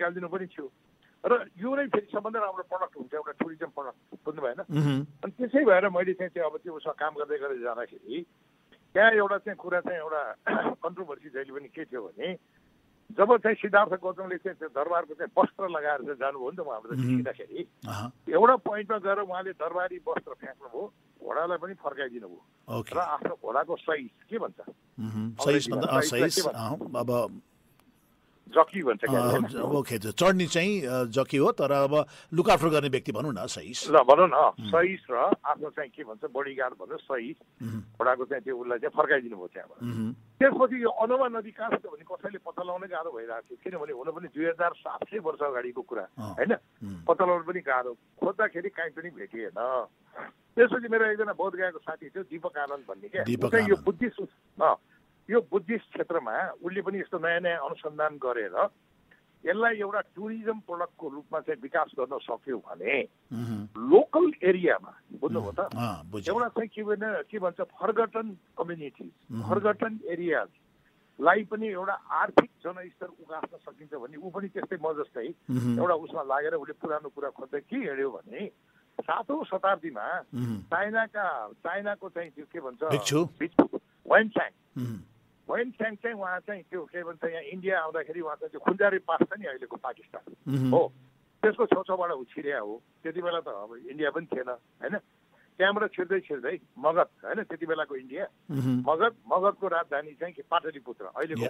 निकालिदिनु पनि थियो। र यो नै फेरि सबभन्दा राम्रो प्रडक्ट हुन्छ एउटा टुरिज्म प्रडक्ट बुझ्नु भएन? अनि त्यसै भएर मैले चाहिँ त्यो अब त्यो उसमा काम गर्दै गर्दै जाँदाखेरि त्यहाँ एउटा चाहिँ कुरा चाहिँ एउटा कन्ट्रोभर्सी जहिले पनि के थियो भने जब चाहिँ सिद्धार्थ गौतमले चाहिँ त्यो दरबारको चाहिँ वस्त्र लगाएर चाहिँ जानुभयो नि त उहाँबाट अहँ, एउटा पोइन्टमा गएर उहाँले दरबारी वस्त्र फ्याँक्नुभयो घोडालाई पनि फर्काइदिनु भयो र आफ्नो घोडाको सहिज के भन्छ? जकी भन्छ? ओके चढ्ने चाहिँ जकी हो तर अब लुकआफ्टर गर्ने व्यक्ति भनौँ न सहिस। ल भनौँ न सहिज र आफ्नो चाहिँ के भन्छ बडीगार्ड भन्नु सहिज मह्म, घोडाको चाहिँ त्यो उसलाई चाहिँ फर्काइदिनु भयो त्यहाँबाट। त्यसपछि यो अनुमा नदी कहाँ छ भने कसैले पत्ता लगाउनै गाह्रो भइरहेको थियो। किनभने हुन पनि दुई हजार सात सय वर्ष अगाडिको कुरा। होइन? पत्ता लगाउनु पनि गाह्रो। खोज्दाखेरि काहीँ पनि भेटिएन। त्यसपछि मेरो एकजना बोध गएको साथी थियो दिपक आनन्द भन्ने क्या? यो। बुद्धिस्ट यो बुद्धिस्ट क्षेत्रमा उसले पनि यस्तो नयाँ नयाँ अनुसन्धान गरेर यसलाई एउटा टुरिज्म प्रडक्टको रूपमा चाहिँ विकास गर्न सक्यो भने लोकल एरियामा बुझ्नुभयो त? एउटा चाहिँ के भने के भन्छ फर्गटन कम्युनिटी Mhm. फर्गटन एरियाजलाई पनि एउटा आर्थिक जनस्तर उकास्न सकिन्छ भने ऊ पनि त्यस्तै म जस्तै एउटा उसमा लागेर उसले पुरानो कुरा खोज्दै के हिँड्यो भने सातौँ शताब्दीमा चाइनाका चाइनाको चाहिँ त्यो के भन्छ। वेनस्याङ चाहिँ उहाँ चाहिँ त्यो के भन्छ यहाँ इन्डिया आउँदाखेरि उहाँ चाहिँ त्यो खुन्जारी पास छ नि अहिलेको पाकिस्तान। हो। त्यसको छेउछाउबाट ऊ छिर्या हो। त्यति बेला त अब इन्डिया पनि थिएन होइन? त्यहाँबाट छिर्दै छिर्दै मगध होइन? त्यति बेलाको इन्डिया। मगध मगधको राजधानी चाहिँ के? पाटलिपुत्र अहिलेको.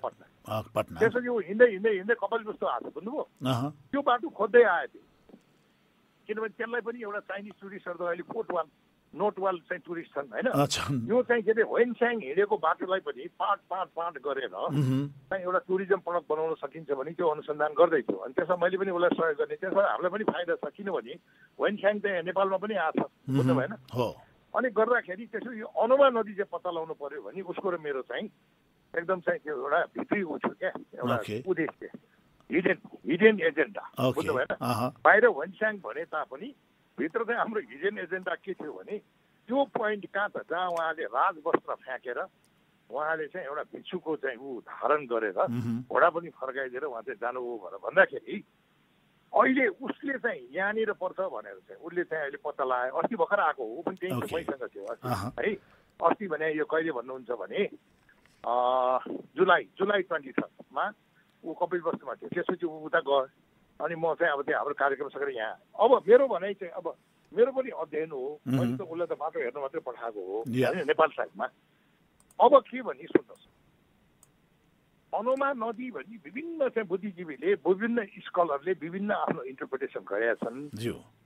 पटना। त्यसपछि ऊ हिँड्दै हिँड्दै हिँड्दै कपाल जस्तो आएको बुझ्नुभयो? त्यो बाटो खोज्दै आयो त्यो। किनभने त्यसलाई पनि एउटा चाइनिज टुरिस्टहरू त अहिले कोटवाल नोटवाल चाहिँ टुरिस्ट छन् होइन? यो चाहिँ के अरे होइनस्याङ हिँडेको बाटोलाई पनि पाँच पाँच पाँच गरेर चाहिँ एउटा टुरिज्म प्रडक्ट बनाउन सकिन्छ भने त्यो अनुसन्धान गर्दै थियो अनि त्यसमा मैले पनि उसलाई सहयोग गर्ने त्यसमा हामीलाई पनि फाइदा छ। किनभने होइनस्याङ चाहिँ नेपालमा पनि आएको छ बुझ्नु भएन? हो। अनि गर्दाखेरि त्यसो यो अनुमा नदी चाहिँ पत्ता लगाउनु पर्यो भने उसको र मेरो चाहिँ एकदम चाहिँ त्यो एउटा भित्री ऊ थियो क्या एउटा. उद्देश्य। Hidden hidden agenda. बुझ्नु भएन? बाहिर होइनस्याङ भने तापनि भित्र चाहिँ हाम्रो हिडेन एजेन्डा के थियो भने त्यो पोइन्ट कहाँ त? जहाँ उहाँले राजवस्त्र फ्याँकेर उहाँले चाहिँ एउटा भिक्षुको चाहिँ ऊ धारण गरेर घोडा पनि फर्काइदिएर उहाँ चाहिँ जानुभयो भनेर भन्दाखेरि अहिले उसले चाहिँ यहाँनिर पर्छ भनेर चाहिँ उसले चाहिँ अहिले पत्ता लगायो अस्ति भर्खर आएको हो ऊ पनि त्यही. मैसँग थियो अस्ति। है अस्ति भने यो कहिले भन्नुहुन्छ भने जुलाई जुलाई ट्वेन्टी थर्डमा ऊ कपिल वस्तुमा थियो। त्यसपछि ऊ उता गयो। अनि म चाहिँ अब त्यहाँ हाम्रो कार्यक्रम सकेर यहाँ। अब मेरो भनाइ चाहिँ अब मेरो पनि अध्ययन हो। मैले त उसलाई त बाटो हेर्न मात्रै पठाएको हो. होइन, नेपाल साइडमा। अब के भने सुन्नुहोस्। अनुमा नदी भनी विभिन्न चाहिँ बुद्धिजीवीले विभिन्न स्कलरले विभिन्न आफ्नो इन्टरप्रिटेसन गरेका छन्।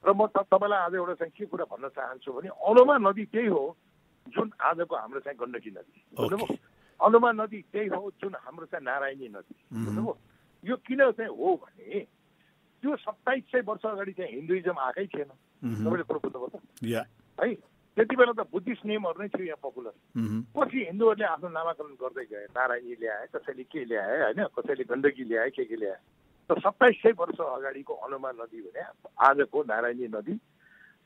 र म तपाईँलाई आज एउटा चाहिँ के कुरा भन्न चाहन्छु भने अनुमा नदी त्यही हो जुन आजको हाम्रो चाहिँ गण्डकी नदी। बुझ्नुभयो? अनुमा नदी त्यही हो जुन हाम्रो चाहिँ नारायणी नदी। बुझ्नुभयो? यो किन चाहिँ हो भने त्यो सत्ताइस सय वर्ष अगाडि चाहिँ हिन्दुइजम आएकै थिएन। तपाईँले कुरो बुझ्नुभयो त या। है त्यति बेला त बुद्धिस्ट नेमहरू नै थियो यहाँ पपुलर। पछि हिन्दूहरूले आफ्नो नामाकरण गर्दै गए। नारायणी ल्याए कसैले के ल्याए होइन? कसैले गण्डकी ल्याए के के ल्याए? त सत्ताइस सय वर्ष अगाडिको अनुमा नदी भने आजको नारायणी नदी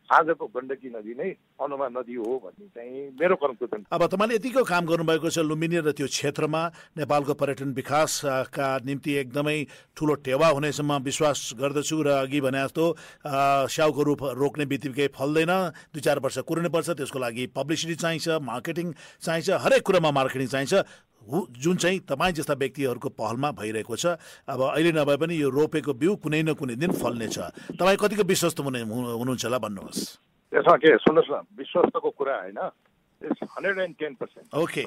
आजको गण्डकी नदी नै अनुमा नदी हो भन्ने चाहिँ मेरो कन्क्लुजन अब तपाईँले यतिको काम गर्नुभएको छ लुम्बिनी र त्यो क्षेत्रमा नेपालको पर्यटन विकासका निम्ति एकदमै ठुलो टेवा हुनेसम्म विश्वास गर्दछु र अघि भने जस्तो स्याउको रूप रोक्ने बित्तिकै फल्दैन दुई चार वर्ष कुर्नुपर्छ त्यसको लागि पब्लिसिटी चाहिन्छ मार्केटिङ चाहिन्छ हरेक कुरामा मार्केटिङ चाहिन्छ। जुन चाहिँ तपाईँ जस्ता व्यक्तिहरूको पहलमा भइरहेको छ अब अहिले नभए पनि यो रोपेको बिउ कुनै न कुनै दिन फल्नेछ। तपाईँ कतिको विश्वस्त हुने हुनु- हुनुहुन्छ होला भन्नुहोस्। त्यसमा के? सुन्नुहोस् न विश्वस्तको कुरा होइन hundred and ten percent okay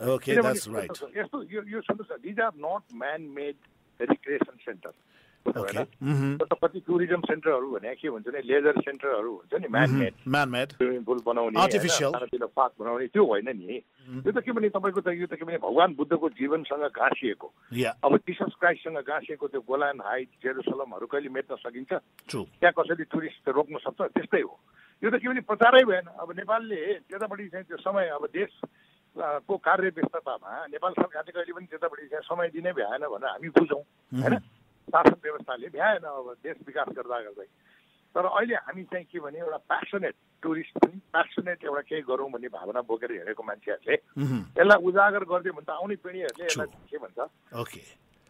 okay that's right यस्तो यो यो सुन्नुहोस् न these are not man made recreation centre okay hmm, कति टुरिज्म सेन्टरहरू भने के भन्छ नि लेजर सेन्टरहरू हुन्छ नि man made man made swimming pool बनाउने. होइन, पार्क बनाउने त्यो होइन नि। यो त के भने तपाईँको त यो त के भने भगवान् बुद्धको जीवनसँग गाँसिएको अब जिसस क्राइस्टसँग गाँसिएको त्यो गोलान हाइट जेरुसलमहरू कहिले मेट्न सकिन्छ? त्यहाँ कसैले टुरिस्ट रोक्न सक्छ? त्यस्तै हो। यो त के भने प्रचारै भएन। अब नेपालले त्यतापट्टि चाहिँ त्यो समय अब देश को कार्य व्यस्ततामा नेपाल सरकारले कहिले पनि त्यतापट्टि चाहिँ समय दिनै भ्याएन भनेर हामी बुझौँ होइन? शासन व्यवस्थाले भ्याएन अब देश विकास गर्दा गर्दै। तर अहिले हामी चाहिँ के भने एउटा प्यासनेट टुरिस्ट पनि प्यासनेट एउटा केही गरौँ भन्ने भावना बोकेर हिँडेको मान्छेहरूले यसलाई उजागर गरिदियो भने त आउने पिँढीहरूले यसलाई के भन्छ?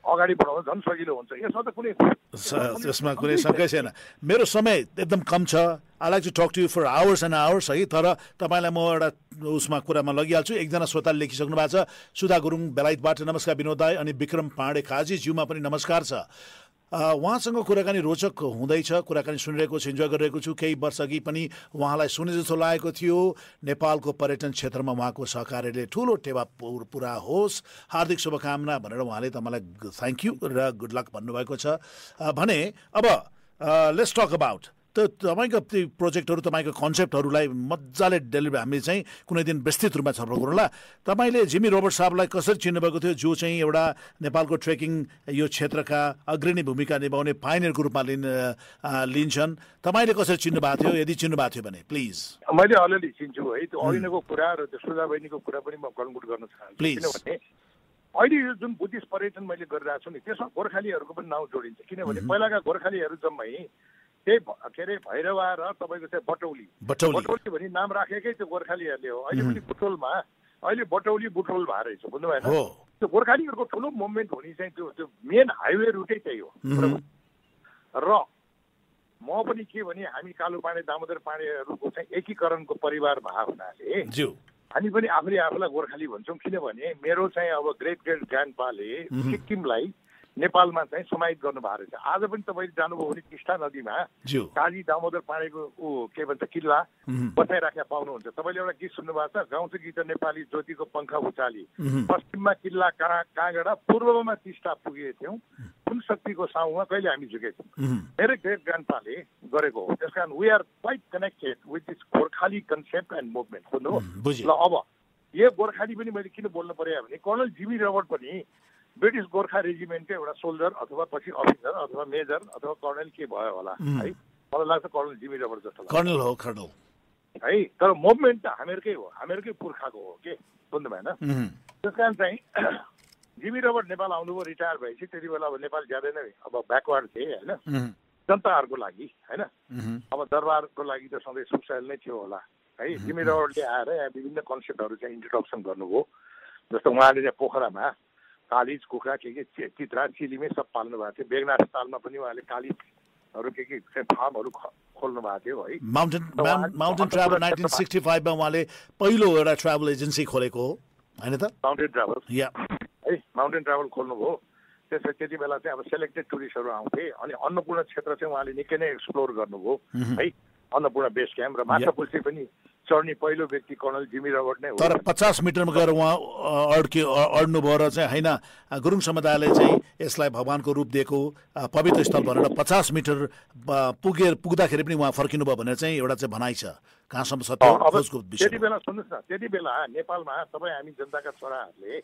अगाडि बढाउन झन् सजिलो हुन्छ। यसमा त कुनै त्यसमा कुनै शङ्कै छैन। मेरो समय एकदम कम छ। I like to talk to you for hours and hours है तर तपाईँलाई म एउटा उसमा कुरामा लगिहाल्छु। एकजना श्रोताले लेखिसक्नु भएको छ। सुधा गुरुङ बेलायतबाट नमस्कार विनोद दाई अनि विक्रम पाँडे काजी ज्यूमा पनि नमस्कार छ। उहाँसँग कुराकानी रोचक हुँदैछ। कुराकानी सुनिरहेको छु इन्जोय गरिरहेको छु। केही वर्ष अघि पनि उहाँलाई सुने जस्तो लागेको थियो। नेपालको पर्यटन क्षेत्रमा उहाँको सहकार्यले ठुलो टेवा पुर- होस्। हार्दिक शुभकामना भनेर उहाँले मलाई थ्याङ्क यू र गुड लक भन्नुभएको छ। भने अब लेट्स टक अबाउट त तपाईँको ती प्रोजेक्टहरू तपाईँको कन्सेप्टहरूलाई मजाले डेलिभरी हामी चाहिँ कुनै दिन विस्तृत रूपमा छलफल गरौँला तपाईँले जिमी रोबर्ट साहबलाई कसरी चिन्नुभएको थियो? जो चाहिँ एउटा नेपालको ट्रेकिङ यो क्षेत्रका अग्रणी भूमिका निभाउने पाइनियरको रूपमा लिन लिन्छन्। तपाईँले कसरी चिन्नु भएको थियो? यदि चिन्नु भएको थियो भने प्लिज। मैले अलिअलि चिन्छु है। त्यो अघिनको कुरा र त्यो सुधा बहिनीको कुरा पनि म कन्क्लुड गर्न चाहन्छु. किनभने अहिले यो जुन बुद्धिस्ट पर्यटन मैले गरिरहेको छु नि त्यसमा गोर्खालीहरूको पनि नाउँ जोडिन्छ। किनभने पहिलाका गोर्खालीहरू जम्मै त्यही के अरे भैरवा र तपाईँको चाहिँ बटौली। बटौली। बटौली भनी नाम राखेकै त्यो गोर्खालीहरूले हो। अहिले पनि बुटोलमा अहिले बटौली बुटोल भएर रहेछ बुझ्नु भएन त्यो गोर्खालीहरूको ठुलो मुभमेन्ट हुने चाहिँ त्यो त्यो मेन हाइवे रुटै त्यही हो। र म पनि के भने हामी कालो पाँडे दामोदर पाँडेहरूको चाहिँ एकीकरणको परिवार भए हुनाले हामी पनि आफूले आफूलाई गोर्खाली भन्छौँ। किनभने मेरो चाहिँ अब ग्रेट ग्रेट ग्रान्डपाले सिक्किमलाई नेपालमा चाहिँ समाहित गर्नुभएको रहेछ आज पनि तपाईँले जानुभयो भने टिस्टा नदीमा काली दामोदर पाँडेको ऊ के भन्छ किल्ला। बचाइराखेका पाउनुहुन्छ तपाईँले एउटा गीत सुन्नुभएको छ गाउँछ गीत नेपाली ज्योतिको पङ्खा उचाली। पश्चिममा किल्ला का काँगडा पूर्वमा टिस्टा पुगेका थियौँ कुन शक्तिको साउमा कहिले हामी झुकेको थियौँ। मेरै ग्रेट ग्रान्डपाले गरेको हो त्यस कारण we are quite connected with this Gorkhali concept and movement बुझ्नु। ल अब यो गोर्खाली पनि मैले किन बोल्नु पर्यो भने कर्नल जिमी रबर्ट पनि ब्रिटिस गोर्खा रेजिमेन्टको एउटा सोल्जर अथवा पछि अफिसर अथवा मेजर अथवा कर्नल के भयो होला. है? मलाई लाग्छ कर्नल जिमी रबर्ट जस्तो कर्नल हो कर्नल है? तर मुभमेन्ट त हामीहरूकै हो हामीहरूकै पुर्खाको हो के? बुझ्नु भएन। त्यस कारण चाहिँ जिमी रबर्ट नेपाल आउनुभयो रिटायर भएपछि त्यति बेला अब नेपाल ज्यादै नै अब ब्याकवार्ड थिए होइन। जनताहरूको लागि होइन। अब दरबारको लागि त सधैँ सुखसाइल नै थियो होला है? जिमी रबर्टले आएर यहाँ विभिन्न कन्सेप्टहरू चाहिँ इन्ट्रोडक्सन गर्नुभयो। जस्तो उहाँले चाहिँ पोखरामा कालिज कुखुरा के के चित्रा चिलिमै सब पाल्नु भएको थियो। बेगनाथ तालमा पनि उहाँले कालिजहरू के के फार्महरू खोल्नु भएको थियो है। Mountain mountain travel nineteen sixty फाइभमा उहाँले पहिलो एउटा ट्राभल एजेन्सी खोलेको हो। होइन त? माउन्टेन ट्राभल या है माउन्टेन ट्राभल खोल्नुभयो। त्यसपछि त्यति बेला चाहिँ अब सेलेक्टेड टुरिस्टहरू आउँथे अनि अन्नपूर्ण क्षेत्र चाहिँ उहाँले निकै नै एक्सप्लोर गर्नुभयो। है अन्नपूर्ण बेस क्याम्प र माछा पुल्सी पनि चढ्ने पहिलो व्यक्ति कर्नल जिमी रबर्ट नै हो। तर पचास मिटरमा गएर उहाँ अड्के अ- अड्नुभयो र चाहिँ होइन गुरुङ समुदायले चाहिँ यसलाई भगवान्को रूप दिएको पवित्र स्थल भनेर पचास मिटर अ, पुगेर पुग्दाखेरि पनि उहाँ फर्किनुभयो भनेर चाहिँ एउटा चाहिँ भनाइ छ। कहाँसम्म सत्य? त्यति बेला सुन्नुहोस् न त्यति बेला नेपालमा तपाईँ हामी जनताका छोराहरूले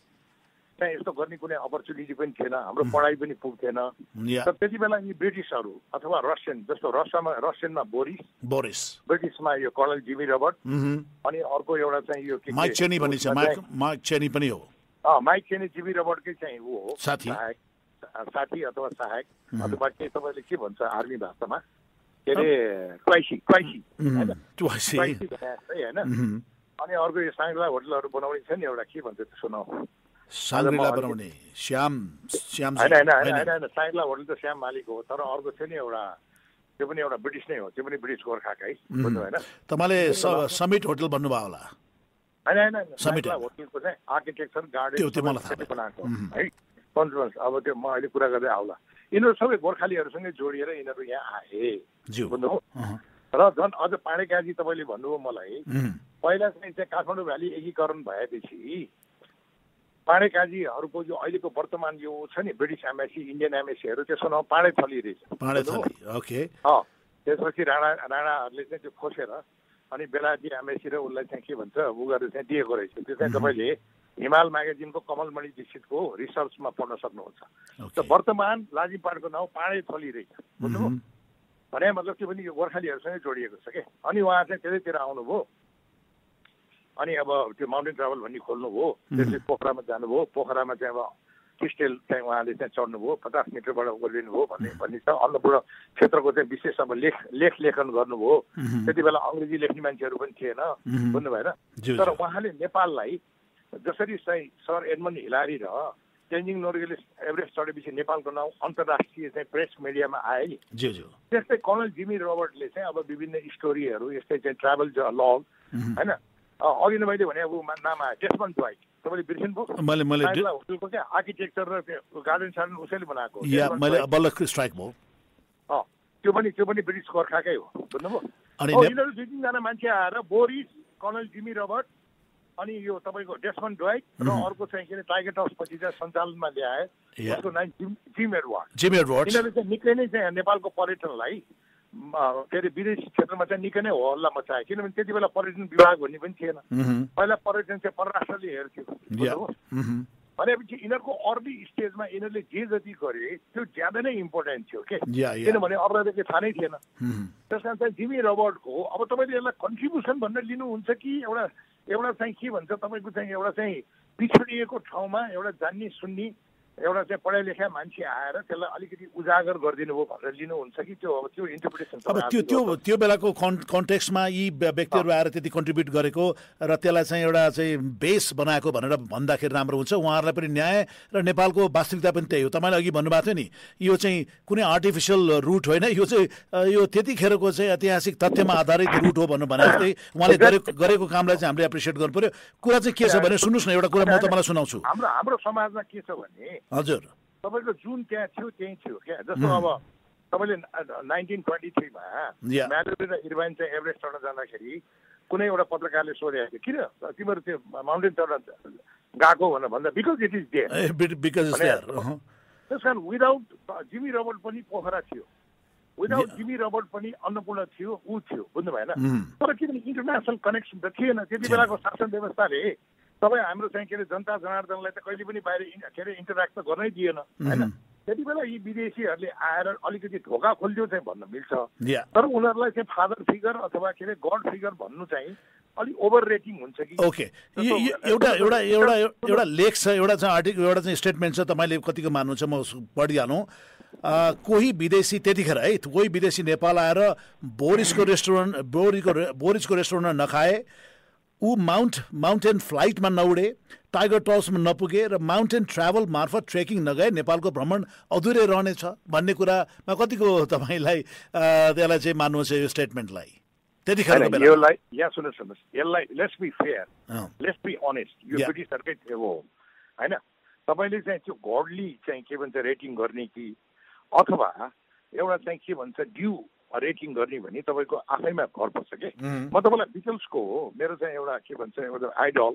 चाहिँ यस्तो गर्ने कुनै अपर्च्युनिटी पनि थिएन हाम्रो पढाइ पनि पुग्थेन। तर त्यति बेला यी ब्रिटिसहरू अथवा रसियन जस्तो रसियामा रसियनमा बोरिस। बोरिस। ब्रिटिसमा यो कर्नल जिमी रबर्ट। अनि अर्को एउटा चाहिँ यो माइक चेनी भन्ने छ। माइक चेनी पनि हो। माइक चेनी जिमी रबर्टकै चाहिँ ऊ हो। साथी। साथी अथवा सहायक। अथवा के तपाईँले के भन्छ आर्मी भाषामा? के अरे क्वाइसी क्वाइसी। होइन? ट्वाइसी। अनि अर्को यो साङ्ग्ला होटलहरू बनाउने छ नि एउटा। के भन्छ त्यसको नाउँ साङ्ग्रिला आज म बनाउने श्याम श्याम होइन होइन होइन होइन साङ्ग्ला होटल त श्याम मालिक हो तर अर्को थियो नि एउटा त्यो पनि एउटा ब्रिटिस नै हो त्यो पनि ब्रिटिस गोर्खाकै बुझ्नु होइन तपाईँले समिट होटल भन्नुभयो होला होइन होइन समिट होटलको चाहिँ आर्किटेक्चर गार्डन बनाएको है कन्ट्रोल अब त्यो म अहिले कुरा गर्दै आउला यिनीहरू सबै गोर्खालीहरूसँगै जोडिएर यिनीहरू यहाँ आए बुझ्नु। र झन् अझ पाँडे काजी तपाईँले भन्नुभयो मलाई। पहिला चाहिँ चाहिँ काठमाडौँ भ्याली एकीकरण भएपछि पाँडे काजीहरूको जो अहिलेको वर्तमान यो छ नि ब्रिटिस एम्बेसी इन्डियन एम्बेसीहरू त्यसको नाउँ पाँडे थली रहेछ ओके त्यसपछि राणा राणाहरूले चाहिँ त्यो खोसेर अनि बेलायती एम्बेसी र उसलाई चाहिँ के भन्छ उ गरेर चाहिँ दिएको रहेछ। त्यो चाहिँ तपाईँले हिमाल म्यागजिनको कमलमणि दीक्षितको रिसर्चमा पढ्न सक्नुहुन्छ। त वर्तमान लाजिमपाटको नाउँ पाँडे थली रहेछ बुझ्नुभयो। भने मतलब के भने यो गोर्खालीहरूसँगै जोडिएको छ क्या अनि उहाँ चाहिँ त्यतैतिर आउनुभयो। अनि अब त्यो माउन्टेन ट्राभल भन्ने खोल्नुभयो त्यसपछि पोखरामा जानुभयो पोखरामा चाहिँ अब क्रिस्टेल चाहिँ उहाँले चाहिँ चढ्नुभयो पचास मिटरबाट ओर्लिनुभयो भन्ने भन्ने छ। अन्नपूर्ण क्षेत्रको चाहिँ विशेष अब लेख लेख लेखन गर्नुभयो। त्यति बेला अङ्ग्रेजी लेख्ने मान्छेहरू पनि थिएन। बुझ्नु भएन। तर। उहाँले नेपाललाई जसरी चाहिँ सर एडमन्ड हिलारी र तेन्जिङ नोर्गेले एभरेस्ट चढेपछि नेपालको नाउँ अन्तर्राष्ट्रिय चाहिँ प्रेस मिडियामा आयो नि त्यस्तै कर्नल जिमी रोबर्टले चाहिँ अब विभिन्न स्टोरीहरू यस्तै चाहिँ ट्राभल लग होइन अघि नै मैले भने मा- नाम डेस्मन्ड ड्वाइट तपाईँले बिर्सिनुभयो मैले मैले होटलको क्या आर्किटेक्चर र गार्डन सार्डन उसैले बनाएको। मैले। बल्ल स्ट्राइक भयो। त्यो पनि त्यो पनि ब्रिटिस गोर्खाकै हो बुझ्नुभयो? अनि यिनीहरू दुई तिनजना मान्छे आएर बोरिस कर्नल जिमी रबर्ट अनि यो तपाईँको डेस्मन्ड ड्वाइट र अर्को चाहिँ के अरे टाइगर टस पछि चाहिँ सञ्चालनमा ल्याए। उसको नाम Jim Jim Edward. Jimmy Edwards. यिनीहरूले चाहिँ निकै नै चाहिँ नेपालको पर्यटनलाई के अरे विदेश क्षेत्रमा चाहिँ निकै नै हो हल्ला मचायो किनभने त्यति बेला पर्यटन विभाग भन्ने पनि थिएन। पहिला पर्यटन चाहिँ परराष्ट्रले हेर्थ्यो? मह्म, भनेपछि यिनीहरूको अर्ली स्टेजमा यिनीहरूले जे जति गरे त्यो ज्यादा नै इम्पोर्टेन्ट थियो के? किनभने अरूलाई थाहा नै थिएन। त्यस कारण चाहिँ जिमी रबर्टको अब तपाईँले यसलाई कन्ट्रिब्युसन भनेर लिनुहुन्छ कि एउटा एउटा चाहिँ के भन्छ तपाईँको चाहिँ एउटा चाहिँ पिछडिएको ठाउँमा एउटा जान्ने सुन्ने एउटा चाहिँ पढाइ लेखा मान्छे आएर त्यसलाई अलिकति उजागर गरिदिनु भयो भनेर लिनुहुन्छ कि त्यो अब त्यो इन्टरप्रिटेसन अब त्यो त्यो त्यो बेलाको कन् कन्टेक्स्टमा यी व्य- व्यक्तिहरू आएर त्यति कन्ट्रिब्युट गरेको र त्यसलाई चाहिँ एउटा चाहिँ बेस बनाएको भनेर भन्दाखेरि राम्रो हुन्छ। उहाँहरूलाई पनि न्याय र नेपालको वास्तविकता पनि त्यही हो। तपाईँले अघि भन्नुभएको थियो नि यो चाहिँ कुनै आर्टिफिसियल रुट होइन। यो चाहिँ यो त्यतिखेरको चाहिँ ऐतिहासिक तथ्यमा आधारित रुट हो भन्नु भने जस्तै उहाँले गरेको गरेको कामलाई चाहिँ हामीले एप्रिसिएट गर्नु पर्यो कुरा चाहिँ के छ भने सुन्नुहोस् न एउटा कुरा म तपाईँलाई सुनाउँछु। हाम्रो हाम्रो समाजमा के छ भने हजुर। तपाईँको जुन त्यहाँ थियो त्यही थियो। क्या जस्तो अब तपाईँले नाइन्टिन ट्वेन्टी थ्रीमा. म्यालोरी र इर्भाइन चाहिँ एभरेस्ट चढ्न जाँदाखेरि कुनै एउटा पत्रकारले सोधेको थियो किन? तिमीहरू त्यो माउन्टेन चढ्न गएको भनेर भन्दा बिकज इट इज देयर त्यस कारण विदाउट जिमी रबर्ट पनि पोखरा थियो। विदाउट. जिमी रबर्ट पनि अन्नपूर्ण थियो ऊ थियो बुझ्नु भएन. तर किनभने इन्टरनेसनल कनेक्सन त थिएन त्यति। बेलाको शासन व्यवस्थाले तपाईँ हाम्रो चाहिँ के अरे जनता जनार्दनलाई त कहिले पनि बाहिर के अरे इन्टरेक्ट त गर्नै दिएन होइन. त्यति बेला यी विदेशीहरूले आएर अलिकति ढोका खोलिदियो चाहिँ भन्न मिल्छ। तर उनीहरूलाई चाहिँ फादर फिगर अथवा के अरे गड फिगर भन्नु चाहिँ अलिक ओभर रेटिङ हुन्छ कि? ओके एउटा एउटा एउटा एउटा लेख छ एउटा चाहिँ आर्टिकल एउटा चाहिँ स्टेटमेन्ट छ तपाईँले कतिको मान्नुहुन्छ म पढिहालौँ। कोही विदेशी त्यतिखेर है कोही विदेशी नेपाल आएर बोरिसको रेस्टुरेन्ट बोरीको बोरिसको रेस्टुरेन्टमा नखाए ऊ माउन्ट माउन्टेन फ्लाइटमा नउडे टाइगर टल्समा नपुगे र माउन्टेन ट्राभल मार्फत ट्रेकिङ नगए नेपालको भ्रमण अधुरै रहनेछ भन्ने कुरामा कतिको तपाईँलाई त्यसलाई चाहिँ मान्नुहोस् यो स्टेटमेन्टलाई? यसलाई यहाँ सुन्नुहोस् सुन्नुहोस्। यसलाई let's be fair let's be honest यो. ब्रिटिसहरूकै थियो हो। होइन? तपाईँले चाहिँ त्यो गडली चाहिँ के भन्छ रेटिङ गर्ने कि? अथवा एउटा चाहिँ के भन्छ ड्यु रेटिङ गर्ने भने तपाईँको आफैमा घर पर्छ कि. म तपाईँलाई बिटल्सको हो मेरो चाहिँ एउटा के भन्छ एउटा आइडल।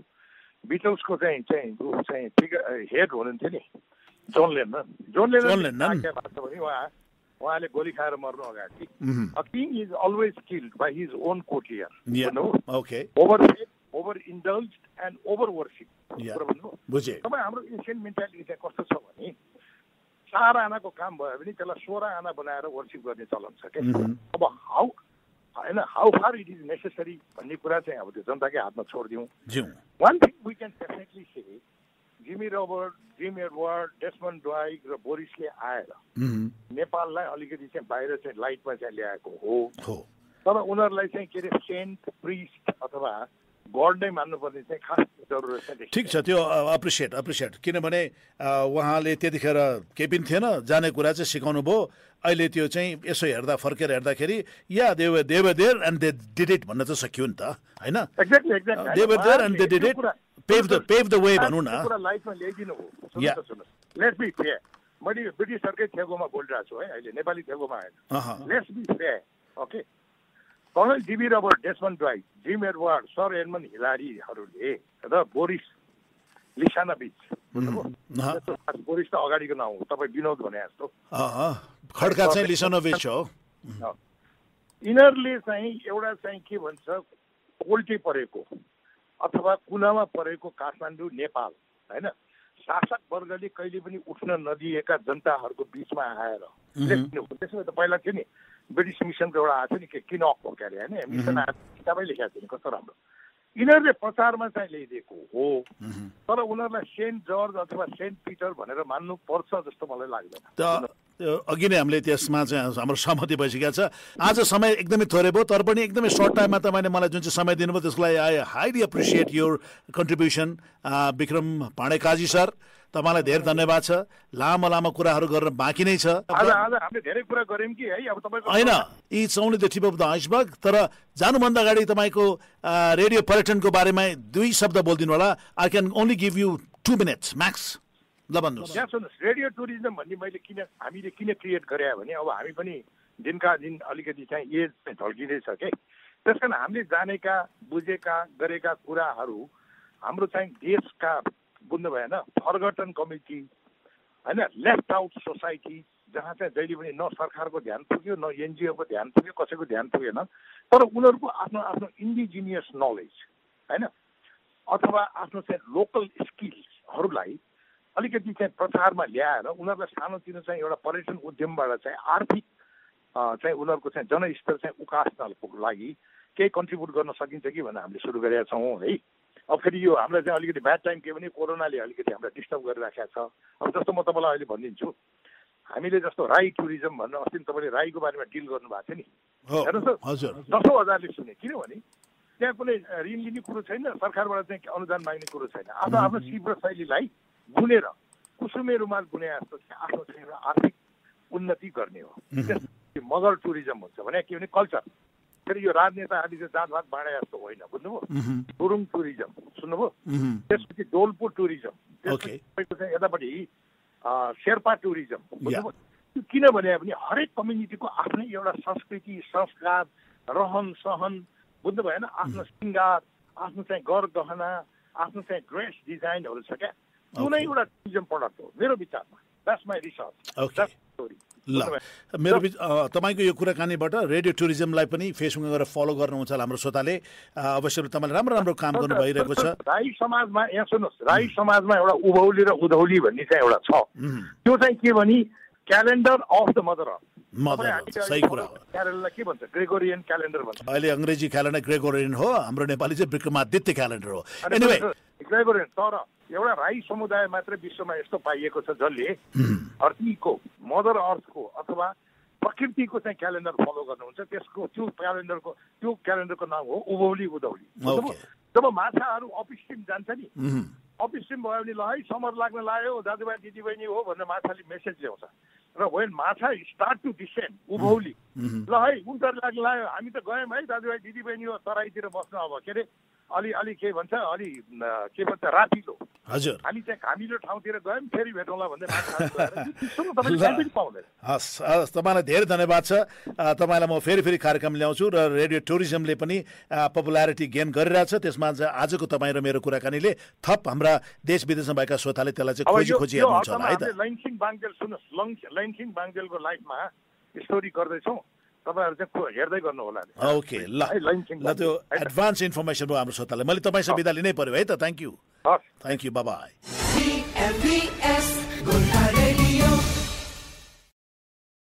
बिटल्सको चाहिँ चाहिँ ऊ चाहिँ फिगर हेड हुनुहुन्थ्यो नि। John Lennon John Lennon. के भएको छ भने उहाँ उहाँले गोली खाएर मर्नु अगाडि। always killed by his own courtier. Yeah. भन्नु okay over over indulge and over worship बुझेँ। तपाईँ हाम्रो एसियन मेन्टालिटी चाहिँ कस्तो छ भने चार आनाको काम भयो भने त्यसलाई सोह्र आना बनाएर वर्सिप गर्ने चलन छ क्या. अब हाउ होइन how far it is necessary भन्ने कुरा चाहिँ अब त्यो जनताकै हातमा छोडिदिउँ। One thing we can definitely say Jimmy Robert Jim Edward Desmond Doig र बोरिसले आएर. नेपाललाई अलिकति चाहिँ बाहिर चाहिँ लाइटमा चाहिँ ल्याएको हो। तर उनीहरूलाई चाहिँ के अरे सेन्ट प्रिस्ट अथवा गड नै मान्नुपर्ने चाहिँ खास जरुरत चाहिँ। ठिक छ त्यो अप्रिसिएट अप्रिसिएट किनभने उहाँले त्यतिखेर केही पनि थिएन जाने कुरा चाहिँ सिकाउनु भयो। अहिले त्यो चाहिँ यसो हेर्दा फर्केर हेर्दाखेरि या देव देव there and they did it भन्न चाहिँ सकियो नि त होइन? Did त्यो it. कुरा- Pave the- pave the way खास भनौँ न। लाइफमा ल्याइदिनु हो। लेट्स बी फेयर मैले ब्रिटिसहरूकै थेगोमा बोलिरहेको छु है अहिले नेपाली थेगोमा अहँ। Let's be fair okay colonel DB Robert Desmond ड्राइभ जिम एडवर्ड सर एडमन हिलारीहरूले र बोरिस लिसाना बिच बोरिस त अगाडिको नाउँ हो तपाईँ विनोद भने जस्तो। खड्का चाहिँ लिसनोभिच हो। यिनीहरूले चाहिँ एउटा चाहिँ के भन्छ कोल्टे परेको अथवा कुनामा परेको काठमाडौँ नेपाल होइन? शासक वर्गले कहिले पनि उठ्न नदिएका जनताहरूको बिचमा आएर लेख्नु त्यसो भए त पहिला थियो नि। ब्रिटिस मिसनको एउटा आएको थियो नि के किन हो के अरे होइन मिसन आएको किताबै लेखेको थियो नि कस्तो राम्रो यिनीहरूले प्रचारमा चाहिँ ल्याइदिएको हो तर उनीहरूलाई सेन्ट जर्ज अथवा सेन्ट पिटर भनेर मान्नु पर्छ जस्तो मलाई लाग्दैन अघि नै हामीले त्यसमा चाहिँ हाम्रो सहमति भइसकेको छ आज समय एकदमै थोरै भयो तर पनि एकदमै सर्ट टाइममा तपाईँले मलाई जुन चाहिँ समय दिनुभयो त्यसको लागि I highly appreciate your contribution Bikram Pande Kaji sir तपाईँलाई धेरै धन्यवाद छ। लामो लामो कुराहरू गर्न बाँकी नै छ। होइन it's only the tip of the iceberg तर जानुभन्दा अगाडि तपाईँको रेडियो पर्यटनको बारेमा दुई शब्द बोलिदिनु होला। I can only give you two minutes max ल भन्नुहोस्। यहाँ सुन्नुहोस् रेडियो टुरिज्म भन्ने मैले किन हामीले किन क्रिएट गरे भने अब हामी पनि दिनका दिन अलिकति चाहिँ एज चाहिँ ढल्किँदैछ के? त्यस कारण हामीले जानेका बुझेका गरेका कुराहरू हाम्रो चाहिँ देशका बुझ्नु भएन फर्गटन कमिटी होइन लेफ्ट आउट सोसाइटी जहाँ चाहिँ जहिले पनि न सरकारको ध्यान पुग्यो न एनजिओको ध्यान पुग्यो कसैको ध्यान पुगेन तर उनीहरूको आफ्नो आफ्नो इन्डिजिनियस नलेज होइन अथवा आफ्नो चाहिँ लोकल स्किल्सहरूलाई अलिकति चाहिँ प्रचारमा ल्याएर उनीहरूलाई सानोतिनो चाहिँ एउटा पर्यटन उद्यमबाट चाहिँ आर्थिक चाहिँ उनीहरूको चाहिँ जनस्तर चाहिँ उकास्नको लागि केही कन्ट्रिब्युट गर्न सकिन्छ कि भनेर हामीले सुरु गरेका छौँ है। अब फेरि यो हामीलाई चाहिँ अलिकति ब्याड टाइम के भने कोरोनाले अलिकति हामीलाई डिस्टर्ब गरिराखेको छ। अब जस्तो म तपाईँलाई अहिले भनिदिन्छु हामीले जस्तो राई टुरिज्म भनेर अस्ति तपाईँले राईको बारेमा डिल गर्नुभएको थियो नि। हेर्नुहोस् त, हजुर। दसौँ हजारले सुने किनभने त्यहाँ कुनै ऋण लिने कुरो छैन सरकारबाट चाहिँ अनुदान माग्ने कुरो छैन। आफ्नो आफ्नो शिव र शैलीलाई बुनेर कुसुमे रुमाल बुने जस्तो चाहिँ आफ्नो चाहिँ एउटा आर्थिक उन्नति गर्ने हो। मगर टुरिज्म हुन्छ भने के भने कल्चर फेरि यो राजनेताहरूले चाहिँ जातभात बाँडे जस्तो होइन बुझ्नुभयो? गुरुङ टुरिज्म सुन्नुभयो? त्यसपछि डोलपुर टुरिज्म. त्यसपछि तपाईँको चाहिँ यतापट्टि शेर्पा टुरिज्म बुझ्नुभयो? किनभने भने हरेक कम्युनिटीको आफ्नै एउटा संस्कृति संस्कार रहन सहन बुझ्नु भएन आफ्नो श्रृङ्गार आफ्नो चाहिँ गर गहना आफ्नो चाहिँ ड्रेस डिजाइनहरू छ क्या? कुनै एउटा टुरिज्म प्रडक्ट हो मेरो विचारमा। That's my research. That's story ल। मेरो तपाईँको यो कुराकानीबाट रेडियो टुरिज्मलाई पनि फेसबुकमा गएर फलो गर्नुहुन्छ होला हाम्रो श्रोताले। अवश्य तपाईँले राम्रो राम्रो काम गर्नु भइरहेको छ। राई समाजमा यहाँ सुन्नुहोस् राई समाजमा एउटा उभौली र उधौली भन्ने चाहिँ एउटा छ। त्यो चाहिँ के भने क्यालेन्डर अफ द मदर सही कुरा हो। क्यालेन्डरलाई के भन्छ? ग्रेगोरियन क्यालेन्डर भन्छ। अहिले अङ्ग्रेजी क्यालेन्डर ग्रेगोरियन हो हाम्रो नेपाली चाहिँ विक्रमादित्य क्यालेन्डर हो। एनिवे ग्रेगोरियन तर एउटा राई समुदाय मात्रै विश्वमा यस्तो पाइएको छ जसले धरतीको मदर अर्थको अथवा प्रकृतिको चाहिँ क्यालेन्डर फलो गर्नुहुन्छ। त्यसको त्यो क्यालेन्डरको त्यो क्यालेन्डरको नाम हो उभौली उधौली. जब माछाहरू अपस्ट्रिम जान्छ नि अपस्ट्रिम भयो भने ल है समर लाग्न लाग्यो दाजुभाइ दिदीबहिनी हो भनेर माछाले मेसेज ल्याउँछ। र वेन माछा स्टार्ट टु डिसेन्ड उभौली ल है विन्टर लाग्न लाग्यो। हामी त गयौँ है दाजुभाइ दिदीबहिनी हो तराईतिर बस्नु अब। के अरे अलि अलि के भन्छ अलि के भन्छ रातिलो। हजुर। हामी चाहिँ घामिलो ठाउँतिर गयौँ फेरि भेटौँला भन्दै हस् हस् तपाईँलाई धेरै धन्यवाद छ। तपाईँलाई म फेरि फेरि कार्यक्रम ल्याउँछु र रेडियो टुरिज्मले पनि पपुलारिटी गेन गरिरहेछ। त्यसमा आजको तपाईँ र मेरो कुराकानीले थप हाम्रा देश विदेशमा भएका श्रोताले त्यसलाई चाहिँ खोजी खोजी हेर्नुहुन्छ होला है त? लैनसिङ बाङ्गेल सुन्नुहोस्। लैनसिङ बाङ्गेलको लाइफमा स्टोरी गर्दैछौँ। तपाईँहरू चाहिँ हेर्दै गर्नु होला ओके ल है, लैनसिङ ल त्यो? एडभान्स इन्फर्मेसन भयो हाम्रो श्रोतालाई मैले तपाईँसँग बिदा लिनै पर्यो है त। थ्याङ्क यू हस्। Thank you bye bye TMBS